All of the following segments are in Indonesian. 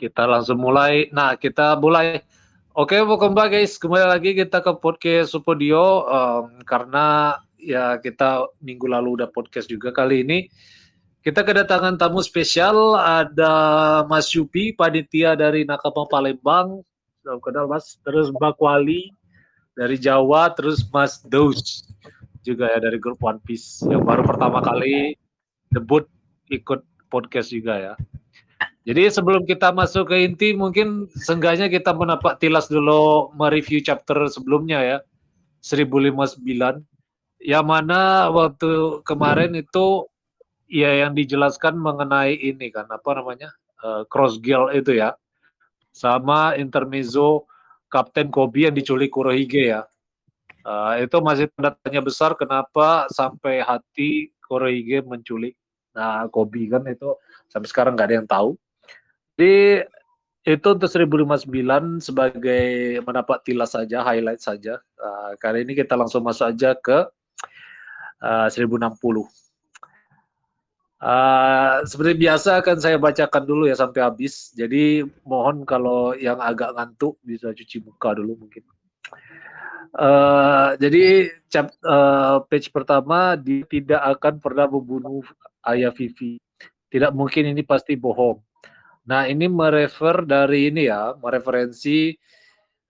Kita langsung mulai. Nah, kita mulai. Oke, welcome back guys. Kembali lagi kita ke podcast Supodio um, karena ya kita minggu lalu udah podcast juga kali ini. Kita kedatangan tamu spesial ada Mas Yupi, panitia dari Nakama Palembang. Sudah kenal Mas. Terus Mbak Wali dari Jawa, terus Mas Daus juga ya dari grup One Piece yang baru pertama kali debut ikut podcast juga ya. Jadi sebelum kita masuk ke inti, mungkin seenggaknya kita menapak tilas dulu mereview chapter sebelumnya ya, 1059. Yang mana waktu kemarin itu ya yang dijelaskan mengenai ini kan, apa namanya, uh, cross girl itu ya, sama intermezzo Kapten Kobe yang diculik Kurohige ya. Uh, itu masih tanda tanya besar kenapa sampai hati Kurohige menculik nah Kobe kan itu sampai sekarang nggak ada yang tahu. Jadi itu untuk 1059 sebagai menapak tilas saja, highlight saja. Uh, kali ini kita langsung masuk aja ke uh, 1060. Uh, seperti biasa akan saya bacakan dulu ya sampai habis. Jadi mohon kalau yang agak ngantuk bisa cuci muka dulu mungkin. Uh, jadi cap, uh, page pertama dia tidak akan pernah membunuh ayah Vivi. Tidak mungkin ini pasti bohong. Nah, ini merefer dari ini ya, mereferensi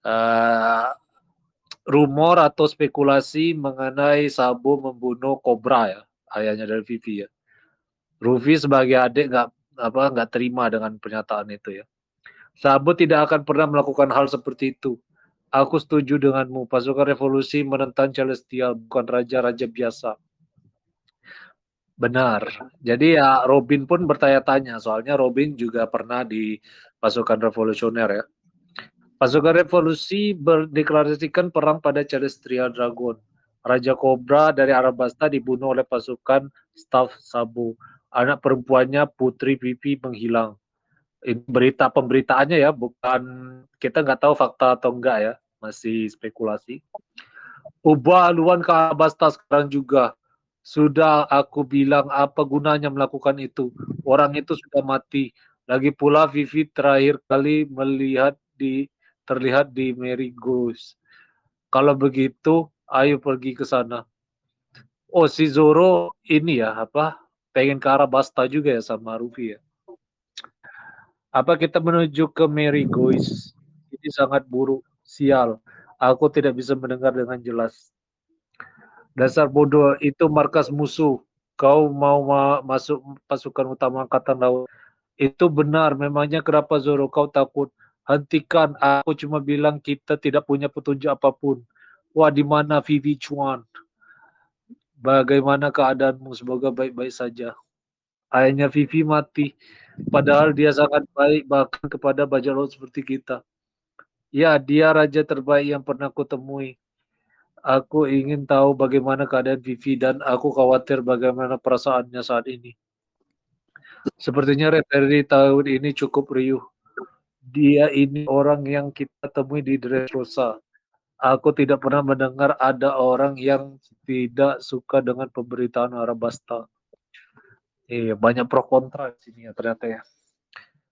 uh, rumor atau spekulasi mengenai Sabo membunuh Cobra ya, ayahnya dari Vivi ya. Rufi sebagai adik nggak apa nggak terima dengan pernyataan itu ya. Sabo tidak akan pernah melakukan hal seperti itu. Aku setuju denganmu. Pasukan revolusi menentang Celestial bukan raja-raja biasa. Benar. Jadi ya Robin pun bertanya-tanya, soalnya Robin juga pernah di pasukan revolusioner ya. Pasukan revolusi berdeklarasikan perang pada Celestial Dragon. Raja Cobra dari Arabasta dibunuh oleh pasukan staff Sabu. Anak perempuannya Putri Pipi menghilang. Berita pemberitaannya ya, bukan kita nggak tahu fakta atau enggak ya, masih spekulasi. Ubah haluan ke Arabasta sekarang juga sudah aku bilang apa gunanya melakukan itu. Orang itu sudah mati. Lagi pula Vivi terakhir kali melihat di terlihat di Mary Goose. Kalau begitu, ayo pergi ke sana. Oh, si Zoro ini ya, apa? Pengen ke arah Basta juga ya sama Rufi ya. Apa kita menuju ke Mary Goose? Ini sangat buruk. Sial. Aku tidak bisa mendengar dengan jelas. Dasar bodoh itu markas musuh. Kau mau ma masuk pasukan utama angkatan laut. Itu benar. Memangnya kenapa Zoro kau takut? Hentikan. Aku cuma bilang kita tidak punya petunjuk apa pun. Wah, di mana Vivi Chuan? Bagaimana keadaanmu? Semoga baik-baik saja. Ayahnya Vivi mati. Padahal dia sangat baik bahkan kepada bajak laut seperti kita. Ya, dia raja terbaik yang pernah kutemui. Aku ingin tahu bagaimana keadaan Vivi dan aku khawatir bagaimana perasaannya saat ini. Sepertinya referee tahun ini cukup riuh. Dia ini orang yang kita temui di Dressrosa. Aku tidak pernah mendengar ada orang yang tidak suka dengan pemberitaan Arabasta. Iya, banyak pro kontra di sini ya ternyata ya.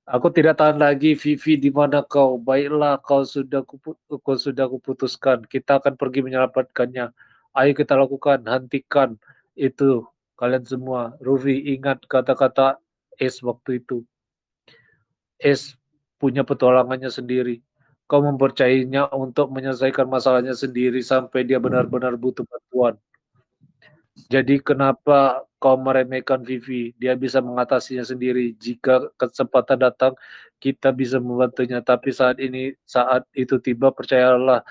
Aku tidak tahan lagi, Vivi, di mana kau? Baiklah, kau sudah kau sudah kuputuskan. Kita akan pergi menyelamatkannya. Ayo kita lakukan, hentikan itu kalian semua. Rufi, ingat kata-kata Es waktu itu. Es punya petualangannya sendiri. Kau mempercayainya untuk menyelesaikan masalahnya sendiri sampai dia benar-benar butuh bantuan. Jadi kenapa kau meremehkan Vivi. Dia bisa mengatasinya sendiri. Jika kesempatan datang, kita bisa membantunya. Tapi saat ini, saat itu tiba, percayalah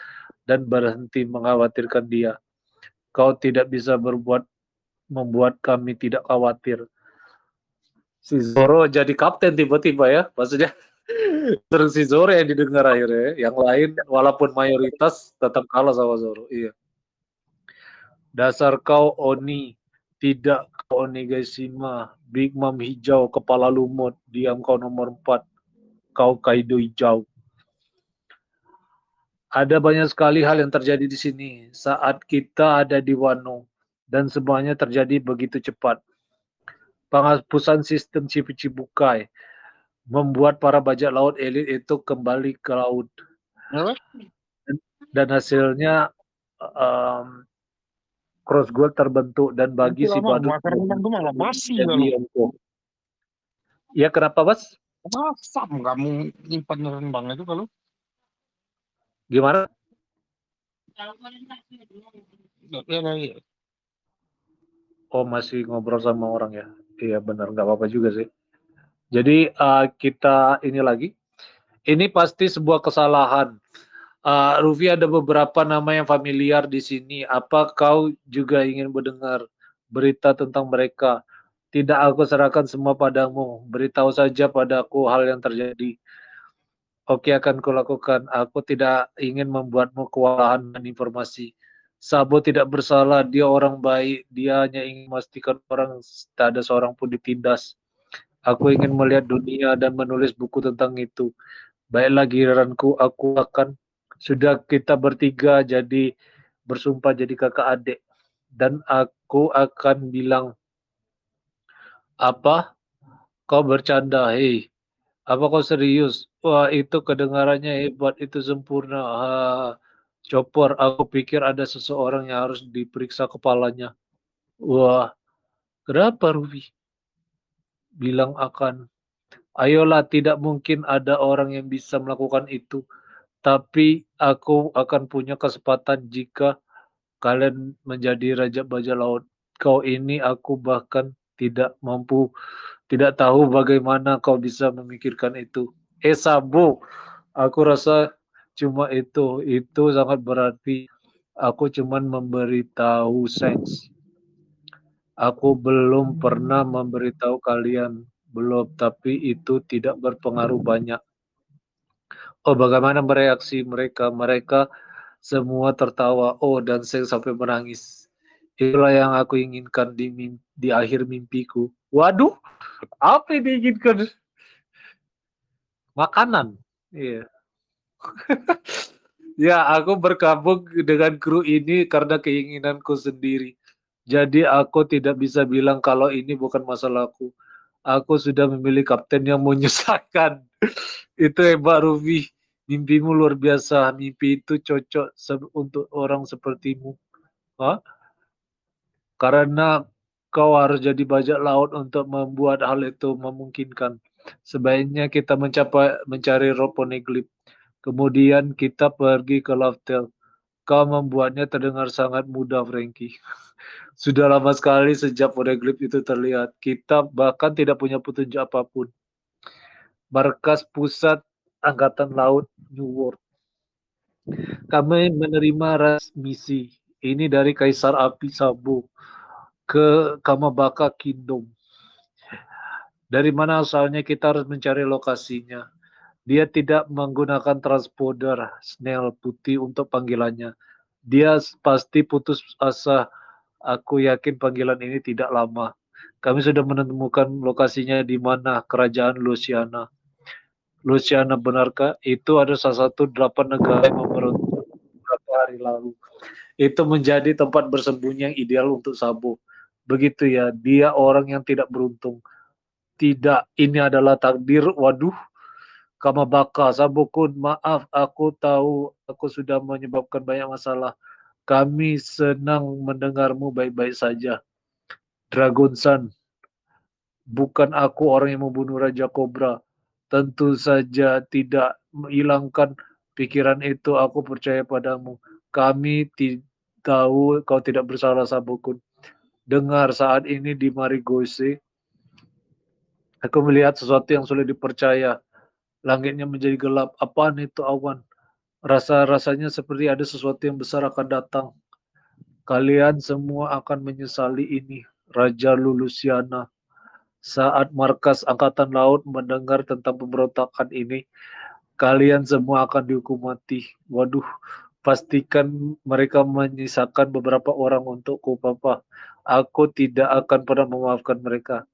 dan berhenti mengkhawatirkan dia. Kau tidak bisa berbuat membuat kami tidak khawatir. Si Zoro jadi kapten tiba-tiba ya, maksudnya terus si Zoro yang didengar akhirnya. Yang lain walaupun mayoritas tetap kalah sama Zoro. Iya. Dasar kau Oni, tidak Onigashima, Big Mom hijau, kepala lumut, diam kau nomor 4, kau Kaido hijau. Ada banyak sekali hal yang terjadi di sini saat kita ada di Wano dan semuanya terjadi begitu cepat. Penghapusan sistem Cipici Bukai, membuat para bajak laut elit itu kembali ke laut. Dan, hasilnya um, cross gold terbentuk dan bagi si badut malah basi Ya kenapa bos? Masam kamu nyimpan rendang itu kalau gimana? Oh masih ngobrol sama orang ya? Iya benar nggak apa-apa juga sih. Jadi uh, kita ini lagi. Ini pasti sebuah kesalahan. Uh, Rufi ada beberapa nama yang familiar di sini. Apa kau juga ingin mendengar berita tentang mereka? Tidak aku serahkan semua padamu. Beritahu saja padaku hal yang terjadi. Oke akan kulakukan. Aku tidak ingin membuatmu kewalahan dan informasi. Sabo tidak bersalah, dia orang baik, dia hanya ingin memastikan orang tak ada seorang pun ditindas. Aku ingin melihat dunia dan menulis buku tentang itu. Baiklah giliranku, aku akan sudah kita bertiga jadi bersumpah jadi kakak adik. Dan aku akan bilang apa? Kau bercanda? Hei. Apa kau serius? Wah itu kedengarannya hebat. Itu sempurna. Ha, Chopper, aku pikir ada seseorang yang harus diperiksa kepalanya. Wah, kenapa Ruby? Bilang akan, ayolah tidak mungkin ada orang yang bisa melakukan itu. Tapi aku akan punya kesempatan jika kalian menjadi Raja Baja Laut. Kau ini aku bahkan tidak mampu, tidak tahu bagaimana kau bisa memikirkan itu. Eh Sabu, aku rasa cuma itu itu sangat berarti aku cuman memberitahu seks aku belum pernah memberitahu kalian belum tapi itu tidak berpengaruh banyak oh bagaimana bereaksi mereka mereka semua tertawa oh dan saya sampai menangis itulah yang aku inginkan di di akhir mimpiku waduh apa yang diinginkan makanan iya yeah. ya, aku bergabung dengan kru ini karena keinginanku sendiri. Jadi aku tidak bisa bilang kalau ini bukan masalahku. Aku sudah memilih kapten yang menyusahkan. itu hebat Ruby. Mimpimu luar biasa. Mimpi itu cocok untuk orang sepertimu. Hah? Karena kau harus jadi bajak laut untuk membuat hal itu memungkinkan. Sebaiknya kita mencapai mencari roh poneglyph Kemudian kita pergi ke Loftel. Kau membuatnya terdengar sangat mudah, Frankie. Sudah lama sekali sejak poneglyph itu terlihat. Kita bahkan tidak punya petunjuk apa pun. Markas Pusat Angkatan Laut New World. Kami menerima ras misi ini dari Kaisar Api Sabu ke Kamabaka Kingdom. Dari mana asalnya kita harus mencari lokasinya. Dia tidak menggunakan transponder snail putih untuk panggilannya. Dia pasti putus asa. Aku yakin panggilan ini tidak lama. Kami sudah menemukan lokasinya di mana kerajaan Luciana. Luciana benarkah? Itu ada salah satu delapan negara yang beberapa hari lalu. Itu menjadi tempat bersembunyi yang ideal untuk Sabo. Begitu ya, dia orang yang tidak beruntung. Tidak, ini adalah takdir. Waduh, Kamabaka, Sabukun, maaf aku tahu aku sudah menyebabkan banyak masalah. Kami senang mendengarmu baik-baik saja. Dragon Sun, bukan aku orang yang membunuh Raja Cobra. Tentu saja tidak menghilangkan pikiran itu. Aku percaya padamu. Kami tahu kau tidak bersalah Sabukun. Dengar saat ini di Marigose, aku melihat sesuatu yang sulit dipercaya Langitnya menjadi gelap. Apaan itu awan? Rasa-rasanya seperti ada sesuatu yang besar akan datang. Kalian semua akan menyesali ini. Raja Lulusiana. Saat markas Angkatan Laut mendengar tentang pemberontakan ini, kalian semua akan dihukum mati. Waduh, pastikan mereka menyisakan beberapa orang untukku, Papa. Aku tidak akan pernah memaafkan mereka.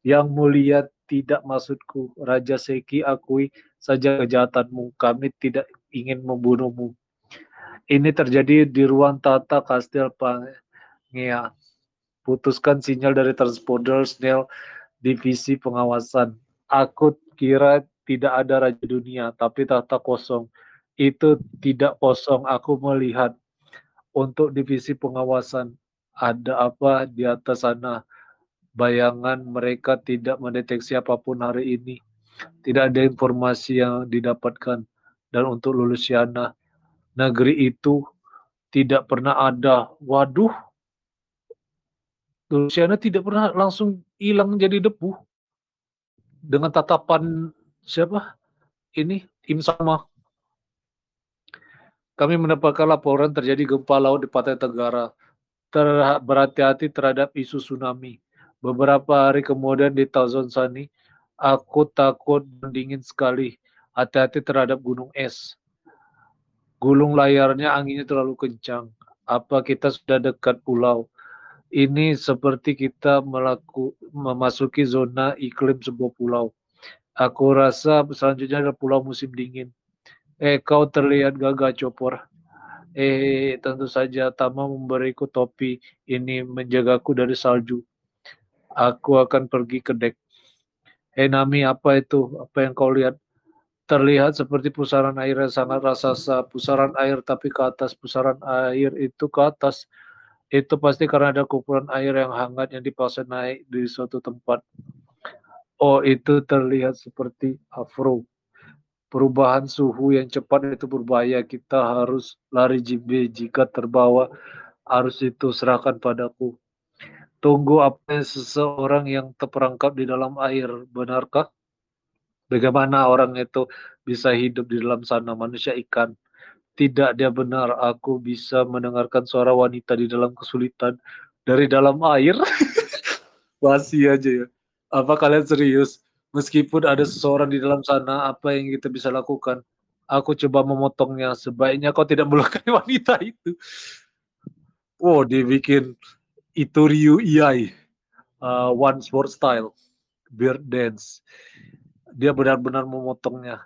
Yang mulia tidak maksudku. Raja Seki akui saja kejahatanmu. Kami tidak ingin membunuhmu. Ini terjadi di ruang tata kastil Pangea. Putuskan sinyal dari transponder Snell divisi pengawasan. Aku kira tidak ada raja dunia, tapi tahta kosong. Itu tidak kosong. Aku melihat untuk divisi pengawasan ada apa di atas sana. Bayangan mereka tidak mendeteksi apa pun hari ini. Tidak ada informasi yang didapatkan. Dan untuk Lulusiana, negeri itu tidak pernah ada. Waduh, Luciana tidak pernah langsung hilang jadi debu dengan tatapan siapa ini tim sama kami mendapatkan laporan terjadi gempa laut di Pantai Tenggara. Ter berhati-hati terhadap isu tsunami. Beberapa hari kemudian di Tazon Sani, aku takut dingin sekali. Hati-hati terhadap gunung es. Gulung layarnya anginnya terlalu kencang. Apa kita sudah dekat pulau? Ini seperti kita melaku, memasuki zona iklim sebuah pulau. Aku rasa selanjutnya adalah pulau musim dingin. Eh, kau terlihat gagah copor. Eh, tentu saja Tama memberiku topi ini menjagaku dari salju. Aku akan pergi ke dek. Eh, Nami, apa itu? Apa yang kau lihat? Terlihat seperti pusaran air yang sangat raksasa. Pusaran air tapi ke atas. Pusaran air itu ke atas itu pasti karena ada kumpulan air yang hangat yang dipaksa naik di suatu tempat. Oh, itu terlihat seperti afro. Perubahan suhu yang cepat itu berbahaya. Kita harus lari jimbe jika terbawa arus itu serahkan padaku. Tunggu apa seseorang yang terperangkap di dalam air, benarkah? Bagaimana orang itu bisa hidup di dalam sana, manusia ikan? Tidak dia benar, aku bisa mendengarkan suara wanita di dalam kesulitan dari dalam air. Masih aja ya. Apa kalian serius? Meskipun ada seseorang di dalam sana, apa yang kita bisa lakukan? Aku coba memotongnya. Sebaiknya kau tidak melukai wanita itu. Oh, dia bikin itu Ryu Iai. Uh, one sport style. Beard dance. Dia benar-benar memotongnya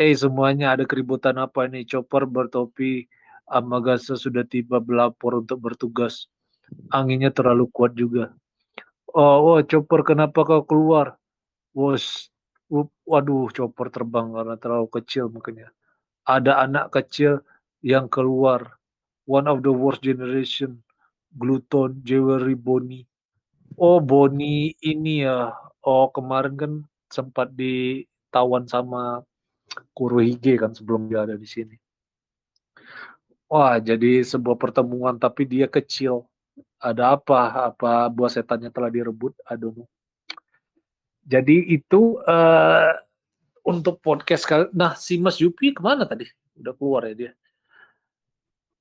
Eh semuanya ada keributan apa ini? Chopper bertopi Amagasa sudah tiba belapor untuk bertugas. Anginnya terlalu kuat juga. Oh, oh Chopper kenapa kau keluar? Wos, waduh Chopper terbang karena terlalu kecil mungkin ya. Ada anak kecil yang keluar. One of the worst generation. Gluton, Jewelry, Bonnie. Oh Bonnie ini ya. Oh kemarin kan sempat ditawan sama Kurohige kan sebelum dia ada di sini. Wah, jadi sebuah pertemuan tapi dia kecil. Ada apa? Apa buah setannya telah direbut? Aduh. Jadi itu uh, untuk podcast kali. Nah, si Mas Yupi ke mana tadi? Udah keluar ya dia.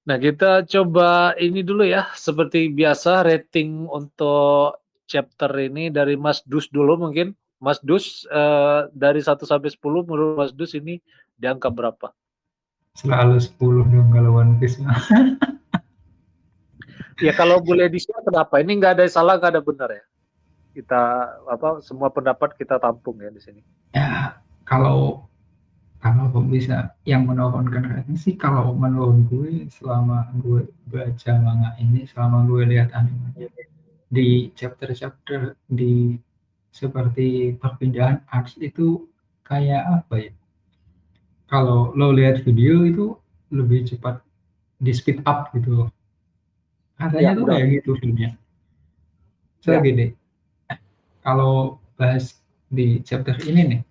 Nah, kita coba ini dulu ya. Seperti biasa rating untuk chapter ini dari Mas Dus dulu mungkin. Mas Dus uh, dari 1 sampai 10 menurut Mas Dus ini di angka berapa? Selalu 10 dong kalau One Piece. ya kalau boleh di share kenapa? Ini nggak ada salah, nggak ada benar ya. Kita apa semua pendapat kita tampung ya di sini. Ya kalau kalau bisa yang menurunkan rating sih kalau menurut gue selama gue baca manga ini selama gue lihat animenya di chapter-chapter di seperti perpindahan arts itu kayak apa ya? Kalau lo lihat video itu lebih cepat di speed up gitu loh. Katanya ya, tuh kayak gitu filmnya. So ya. gini, kalau bahas di chapter ini nih,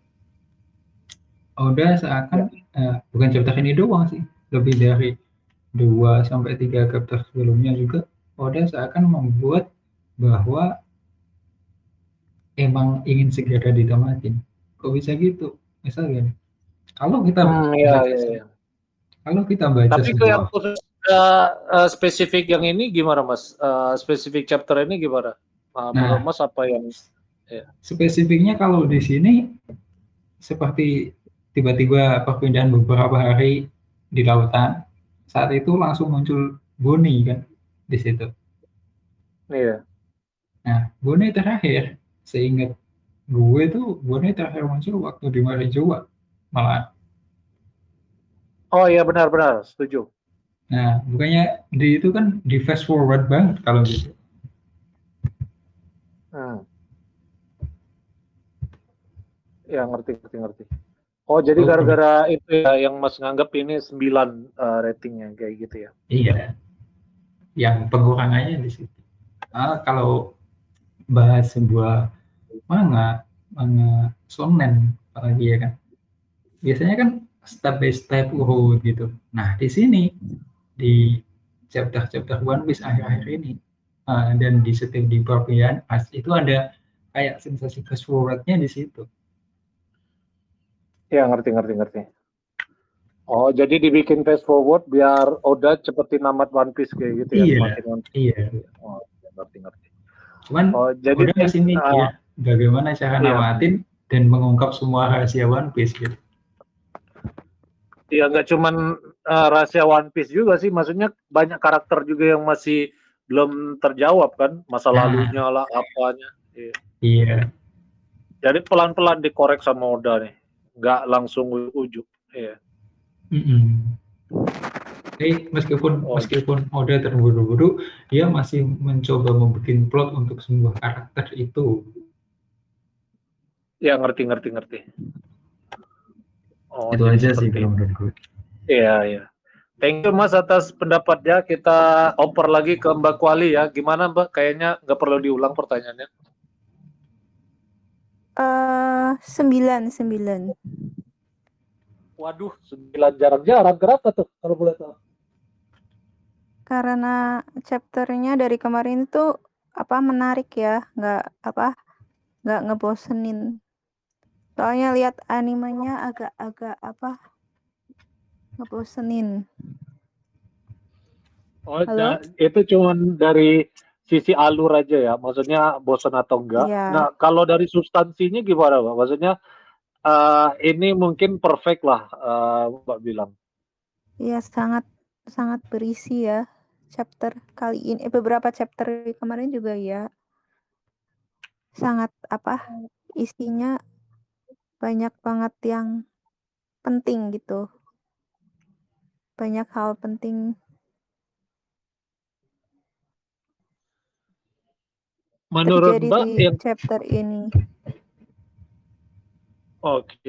udah seakan ya. eh, bukan chapter ini doang sih, lebih dari dua sampai tiga chapter sebelumnya juga udah seakan membuat bahwa emang ingin segera ditamatin. Kok bisa gitu? Misalnya kalau kita hmm, iya, baca, iya, iya. kalau kita baca tapi sebuah, yang khusus uh, uh, spesifik yang ini gimana mas? Uh, spesifik chapter ini gimana? Uh, nah, mas apa yang ya. spesifiknya kalau di sini seperti tiba-tiba perpindahan beberapa hari di lautan saat itu langsung muncul Boni kan di situ. Iya. Nah Boni terakhir seingat gue tuh gue terakhir muncul waktu di Marijoa malah oh iya benar-benar setuju nah bukannya di itu kan di fast forward banget kalau gitu hmm. Ya ngerti ngerti ngerti. Oh jadi Oh, gara-gara itu ya yang Mas nganggap ini 9 eh, ratingnya kayak gitu ya. Iya. Yang pengurangannya di situ. Ah, kalau bahas sebuah manga, manga shonen apalagi ya kan. Biasanya kan step by step urut gitu. Nah, di sini di chapter-chapter One Piece akhir-akhir ini ah, dan di setiap di perpian as itu ada kayak sensasi forward-nya di situ. Ya ngerti ngerti ngerti. Oh jadi dibikin fast forward biar Oda cepetin namat One Piece kayak gitu ya. Iya. semakin One Piece. Iya. Oh, ya, ngerti ngerti. Cuman Oh jadi udah kasih mikir ah, bagaimana cara Iya. namatin dan mengungkap semua rahasia One Piece gitu. ya nggak cuman eh, rahasia One Piece juga sih, maksudnya banyak karakter juga yang masih belum terjawab kan, masa Nah. lalunya lah apanya. Iya. Iya. Jadi pelan-pelan dikorek sama Oda nih, nggak langsung ujuk. Iya. Mm-mm. Jadi meskipun Oh. meskipun Oda terburu-buru, dia masih mencoba membuat plot untuk sebuah karakter itu. Ya ngerti ngerti ngerti. Oh, itu aja sih kalau menurut gue. Iya, iya. Thank you Mas atas pendapatnya. Kita oper lagi ke Mbak Kuali ya. Gimana Mbak? Kayaknya nggak perlu diulang pertanyaannya. Eh, sembilan, sembilan. Waduh, sembilan jarang-jarang. Kenapa tuh? Kalau boleh tahu. Karena chapternya dari kemarin itu apa menarik ya, nggak apa nggak ngebosenin. Soalnya lihat animenya agak-agak apa ngebosenin. Oh, Halo? nah, itu cuman dari sisi alur aja ya. Maksudnya bosan atau enggak. Iya. Nah, kalau dari substansinya gimana, Mbak? Maksudnya eh, ini mungkin perfect lah, eh, Mbak bilang. Iya sangat sangat berisi ya chapter kali ini. Eh, beberapa chapter kemarin juga ya sangat apa isinya banyak banget yang penting gitu. Banyak hal penting. Menurut terjadi Mbak di yang chapter ini.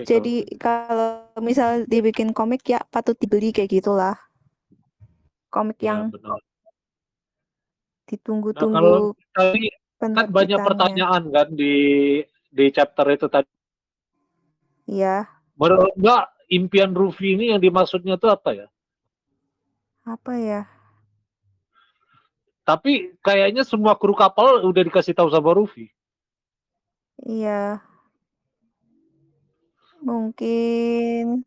Jadi kalau misal dibikin komik ya patut dibeli kayak gitulah. Komik Ya, yang benar. Nah, ditunggu-tunggu kalau tadi kan banyak pertanyaan kan di di chapter itu tadi. Iya, Menurut Mbak, impian Rufi ini yang dimaksudnya itu apa ya? apa ya? Tapi kayaknya semua kru kapal udah dikasih tahu sama Rufi. Iya. Mungkin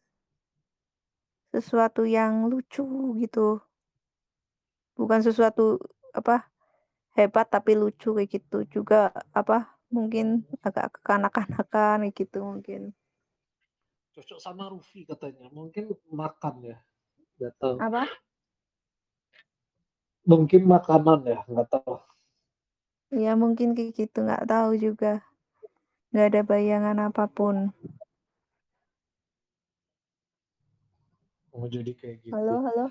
sesuatu yang lucu gitu. Bukan sesuatu apa hebat tapi lucu kayak gitu juga apa mungkin agak kekanak-kanakan kayak gitu mungkin. Cocok sama Rufi katanya. Mungkin makan ya. Gak tahu. Apa? Mungkin makanan ya, nggak tahu. Ya mungkin kayak gitu nggak tahu juga. Nggak ada bayangan apa pun. Mau jadi kayak gitu. Halo, halo.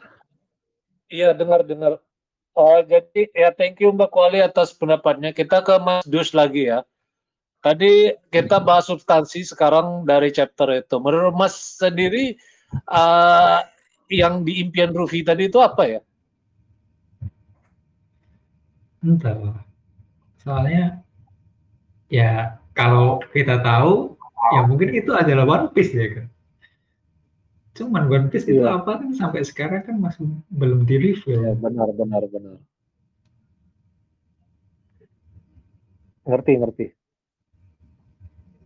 Iya, dengar-dengar. Oh, jadi ya thank you Mbak Kuali atas pendapatnya. Kita ke Mas Dus lagi ya. Tadi kita bahas substansi sekarang dari chapter itu. Menurut Mas sendiri eh, yang di impian Rufi tadi itu apa ya? Entah. Soalnya ya kalau kita tahu ya mungkin itu adalah One Piece ya kan. Cuman One Piece itu Iya. apa kan sampai sekarang kan masih belum di reveal. Ya, benar, benar, benar. Ngerti, ngerti.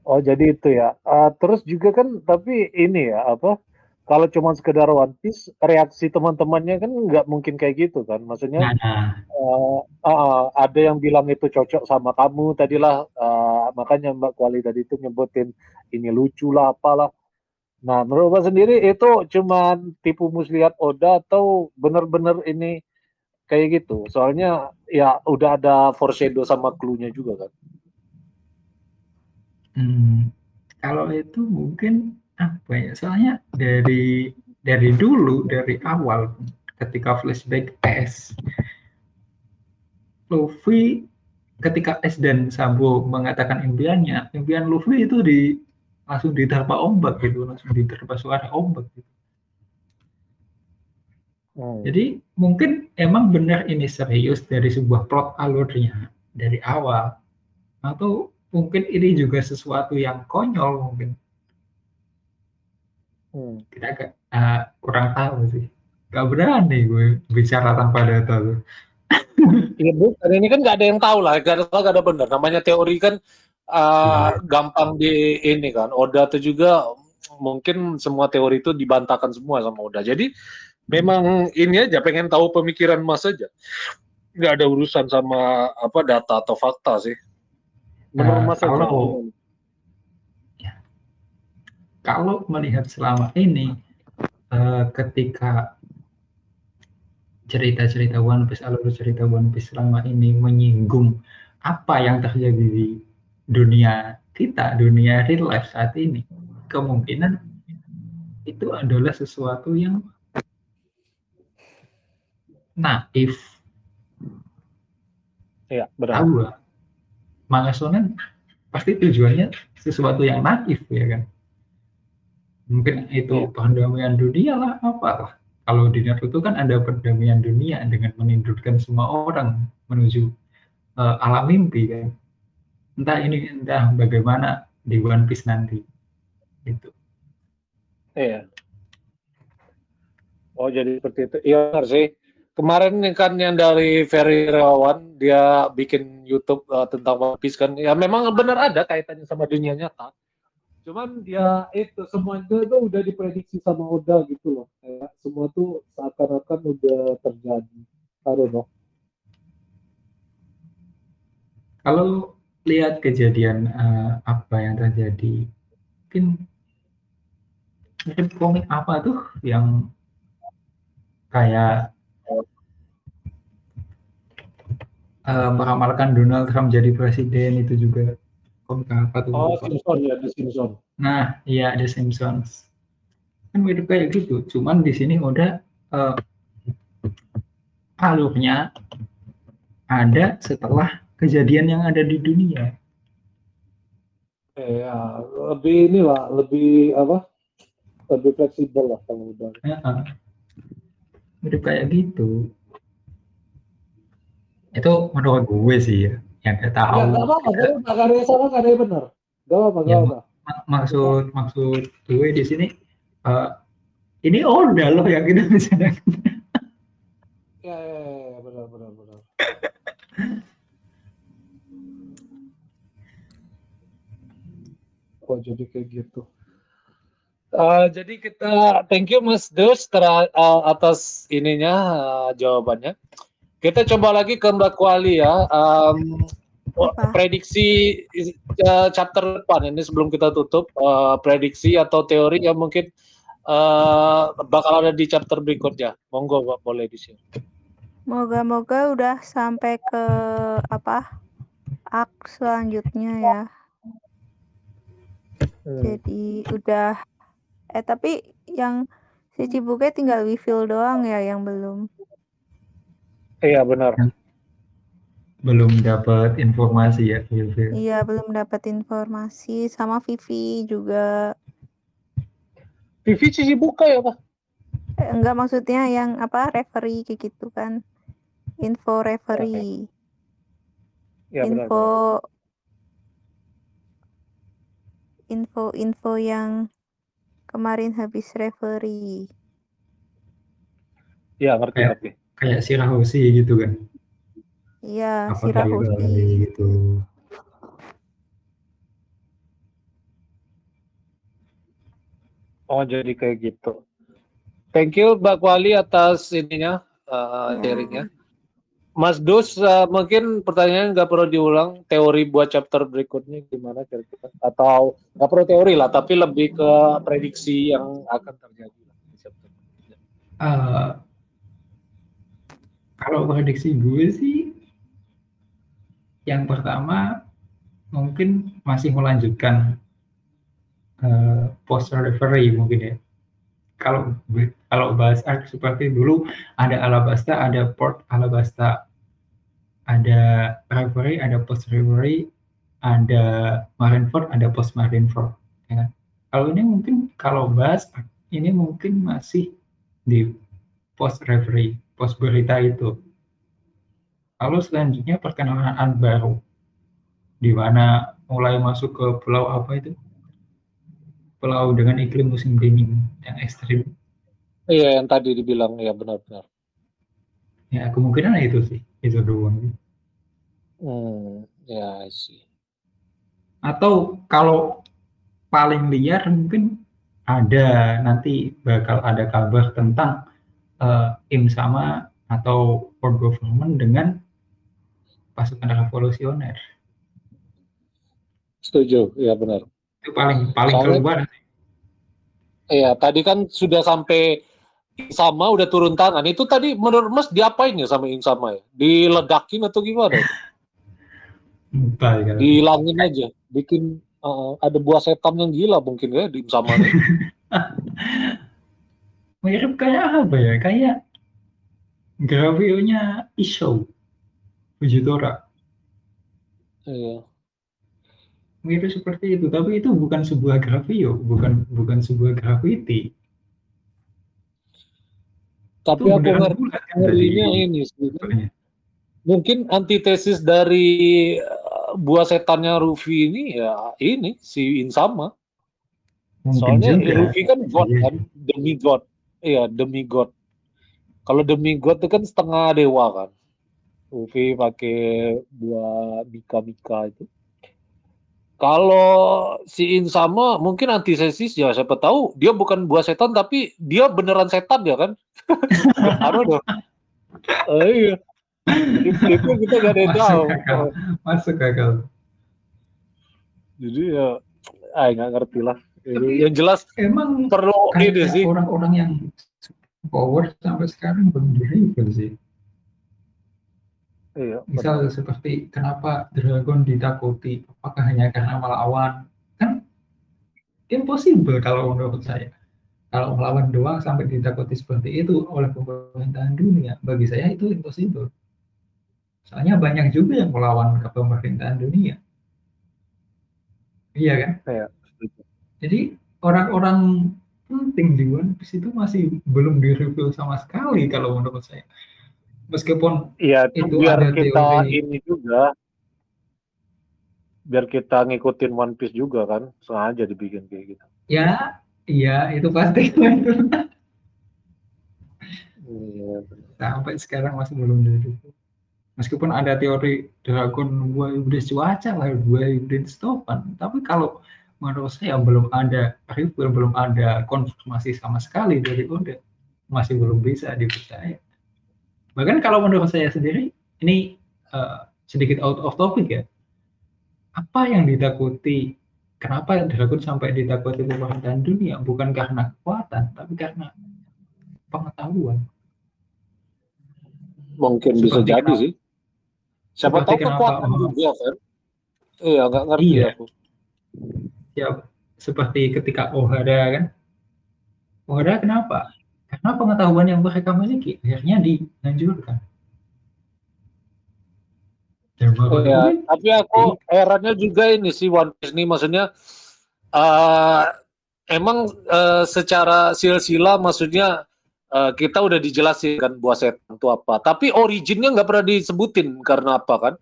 Oh, jadi itu ya. Ah, terus juga kan, tapi ini ya, apa, kalau cuma sekedar One Piece, reaksi teman-temannya kan nggak mungkin kayak gitu kan. Maksudnya, Nah, eh, ah, ada yang bilang itu cocok sama kamu tadilah, eh, makanya Mbak Kuali tadi itu nyebutin ini lucu lah, apalah. Nah, menurut Mbak sendiri itu cuman tipu muslihat Oda atau benar-benar ini kayak gitu? Soalnya ya udah ada foreshadow sama clue-nya juga kan. Hmm, kalau itu mungkin apa ya? Soalnya dari dari dulu dari awal ketika flashback S Luffy ketika S dan Sabo mengatakan impiannya, impian Luffy itu di langsung diterpa ombak gitu, langsung diterpa suara ombak gitu. Hmm. Jadi mungkin emang benar ini serius dari sebuah plot alurnya dari awal atau mungkin ini juga sesuatu yang konyol mungkin Hmm. kita agak uh, kurang tahu sih gak berani gue bicara tanpa data tuh Iya bu, ini kan nggak ada yang tahu lah, gak ada salah, gak ada benar. Namanya teori kan uh, gampang di ini kan. Oda itu juga mungkin semua teori itu dibantahkan semua sama Oda. Jadi memang ini aja pengen tahu pemikiran Mas aja. Nggak ada urusan sama apa data atau fakta sih. Menurut Nah, Mas aja. kalau- kalau melihat selama ini eh, ketika cerita-cerita One Piece alur cerita One Piece selama ini menyinggung apa yang terjadi di dunia kita dunia real life saat ini kemungkinan itu adalah sesuatu yang naif Iya, benar. tahu lah manga shonen pasti tujuannya sesuatu yang naif ya kan mungkin itu Iya. perdamaian dunia lah apa kalau di Naruto kan ada perdamaian dunia dengan menindurkan semua orang menuju eh, alam mimpi kan entah ini entah bagaimana di One Piece nanti itu Iya. Oh jadi seperti itu. Iya benar sih. Kemarin kan yang dari Ferry Rawan dia bikin YouTube uh, tentang One Piece kan. Ya memang benar ada kaitannya sama dunia nyata. Cuman dia itu semuanya itu udah diprediksi sama Oda gitu loh. Kayak semua tuh seakan-akan udah terjadi. Don't know. kalau lihat kejadian eh, apa yang terjadi mungkin mungkin komik apa tuh yang kayak eh, meramalkan Donald Trump jadi presiden itu juga komik apa tuh Oh. Simpson ya, The Simpson. Nah, iya The Simpsons. Kan mirip kayak gitu. Cuman di sini udah eh, alurnya ada setelah kejadian yang ada di dunia. Iya, lebih inilah, lebih apa? Lebih fleksibel lah kalau udah. Heeh. Mirip kayak gitu. Itu menurut gue sih ya, yang gak tahu. Ya, nggak apa-apa, nggak ada yang salah, nggak ada yang benar. Gak apa-apa, Ya, gak apa. Ma- maksud maksud gue di sini eh, ini udah loh yang kita bisa Ya, ya, ya, ya, benar, benar, benar. Oh, jadi kayak gitu. Eh, jadi kita thank you Mas Dus tera- eh, atas ininya eh, jawabannya. Kita coba lagi ke Mbak Kuali ya. Apa? prediksi eh, chapter depan ini sebelum kita tutup eh, prediksi atau teori yang mungkin eh, bakal ada di chapter berikutnya. Monggo Mbak boleh di sini. Moga-moga udah sampai ke apa? Ak selanjutnya ya. Hmm. Jadi udah eh tapi yang si Cibuke tinggal refill doang ya yang belum. Iya benar. belum dapat informasi ya Wilfil. Iya, belum dapat informasi sama Vivi juga. Vivi sisi buka ya Pak? Eh, enggak maksudnya yang apa referee kayak gitu kan. Info referee. Ya benar. info info info yang kemarin habis referee. Ya ngerti Ya. ngerti. Kayak si Rahosi gitu kan. Iya, si Apa kayak Rahosi. gitu. Oh jadi kayak gitu. Thank you Mbak Kuali atas ininya uh, Ya. sharingnya. Mas Dus uh, mungkin pertanyaan nggak perlu diulang teori buat chapter berikutnya gimana kira-kira atau nggak perlu teori lah tapi lebih ke prediksi yang akan terjadi lah di chapter berikutnya. Kalau prediksi gue sih yang pertama mungkin masih melanjutkan eh, post referee mungkin ya. Kalau kalau bahas arc seperti dulu ada Alabasta ada port Alabasta. Ada referee ada post referee ada Marineford ada post Marineford ya kan? Kalau ini mungkin kalau bahas ini mungkin masih di post referee, post berita itu. Lalu selanjutnya perkenalan baru, di mana mulai masuk ke pulau apa itu? Pulau dengan iklim musim dingin yang ekstrim. Iya, yang tadi dibilang ya benar-benar. Ya kemungkinan itu sih, itu doang. Hmm, ya sih. Atau kalau paling liar mungkin ada nanti bakal ada kabar tentang uh, im sama atau world government dengan pasukan revolusioner. Setuju, ya benar. Itu paling paling Soalnya, keluar. Iya, tadi kan sudah sampai sama udah turun tangan. Itu tadi menurut Mas diapain ya sama Insama ya? Diledakin atau gimana? Entah, ya. Dihilangin aja, bikin uh, ada buah setan yang gila mungkin ya di Insama. Mirip kayak apa ya? Kayak gravionya Isho Fujitora. Iya. Mirip seperti itu, tapi itu bukan sebuah gravio, bukan bukan sebuah graffiti. Tapi itu aku ngerti kan ngerinya ini sebenarnya. Mungkin antitesis dari uh, buah setannya Rufi ini ya ini si Insama. Mungkin Soalnya juga. Rufi kan God iya. kan, demi God. Iya, demi God. Kalau demi God itu kan setengah dewa kan. Rufi pakai buah bika-bika itu. Kalau si Insama mungkin antithesis ya siapa tahu dia bukan buah setan tapi dia beneran setan ya kan? Aduh dong. Oh, iya. Itu kita gak ada yang tahu. Masuk gagal. Jadi ya, ah nggak ngerti lah. Tapi, yang jelas emang perlu ini sih. Orang-orang yang power sampai sekarang belum direview sih. Iya, Misal betul. seperti kenapa dragon ditakuti? Apakah hanya karena melawan? Kan impossible kalau menurut saya. Kalau melawan doang sampai ditakuti seperti itu oleh pemerintahan dunia, bagi saya itu impossible. Soalnya banyak juga yang melawan ke pemerintahan dunia. Iya kan? Iya. Jadi orang-orang penting di One Piece itu masih belum direview sama sekali kalau menurut saya. Meskipun iya itu biar ada kita teori. ini juga biar kita ngikutin One Piece juga kan sengaja dibikin kayak gitu. Ya iya itu pasti. Iya, sampai sekarang masih belum dari meskipun ada teori dragon dua udah cuaca lah dua udah stopan tapi kalau menurut saya belum ada review belum ada konfirmasi sama sekali dari Oda masih belum bisa dipercaya Bahkan kalau menurut saya sendiri, ini uh, sedikit out of topic ya. Apa yang ditakuti? Kenapa Dragon sampai ditakuti pemerintahan dunia? Bukan karena kekuatan, tapi karena pengetahuan. Mungkin Seperti bisa jadi kenapa, sih. Siapa tahu kekuatan juga kan? Iya, nggak ngerti iya. aku. Ya, seperti ketika Ohara kan. Ohara kenapa? Karena pengetahuan yang mereka miliki akhirnya dihancurkan. Oh ya, tapi aku herannya juga ini sih One Piece ini maksudnya uh, emang uh, secara silsilah maksudnya uh, kita udah dijelasin kan buah setan itu apa, tapi originnya nggak pernah disebutin karena apa kan?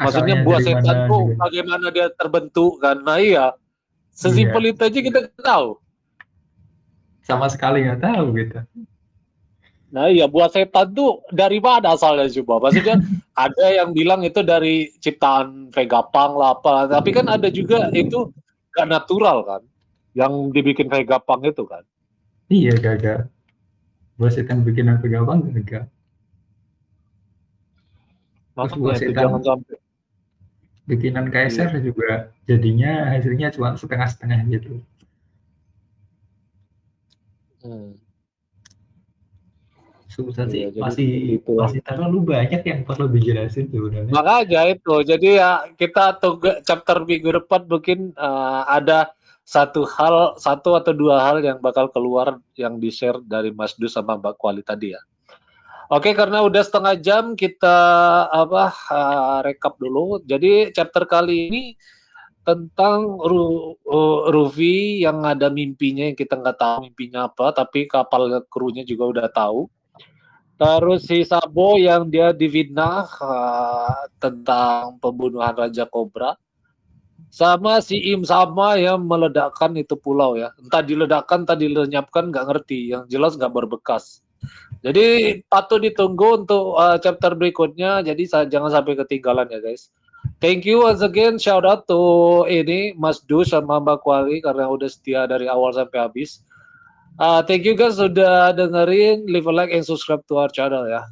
Maksudnya Asalnya buah setan tuh bagaimana dia terbentuk kan? Nah iya, sesimpel iya. itu aja kita tahu sama sekali nggak tahu gitu. Nah iya buat setan tuh dari mana asalnya coba? Maksudnya ada yang bilang itu dari ciptaan Vegapunk lah apa, tapi kan ada juga itu gak natural kan, yang dibikin Vegapunk itu kan? Iya gagal. Buat setan bikinan Vegapunk gagal. Buat setan jangan sampai. Bikinan iya. juga jadinya hasilnya cuma setengah-setengah gitu. Hmm. Susah sih, ya, masih itu. masih terlalu banyak yang perlu dijelasin sebenarnya. Makanya itu, jadi ya kita tunggu chapter minggu depan mungkin uh, ada satu hal, satu atau dua hal yang bakal keluar yang di share dari Mas Dus sama Mbak Kuali tadi ya. Oke, karena udah setengah jam kita apa uh, rekap dulu. Jadi chapter kali ini tentang Ru, uh, Rufi yang ada mimpinya yang kita nggak tahu mimpinya apa, tapi kapal krunya juga udah tahu. Terus si Sabo yang dia difitnah uh, tentang pembunuhan Raja Kobra. Sama si Im sama yang meledakkan itu pulau ya. Entah diledakkan, entah dilenyapkan, nggak ngerti. Yang jelas nggak berbekas. Jadi patut ditunggu untuk uh, chapter berikutnya. Jadi jangan sampai ketinggalan ya guys. Thank you once again. Shout out to ini Mas Du sama Mbak Kuali karena udah setia dari awal sampai habis. Uh, thank you guys sudah dengerin. Leave a like and subscribe to our channel ya.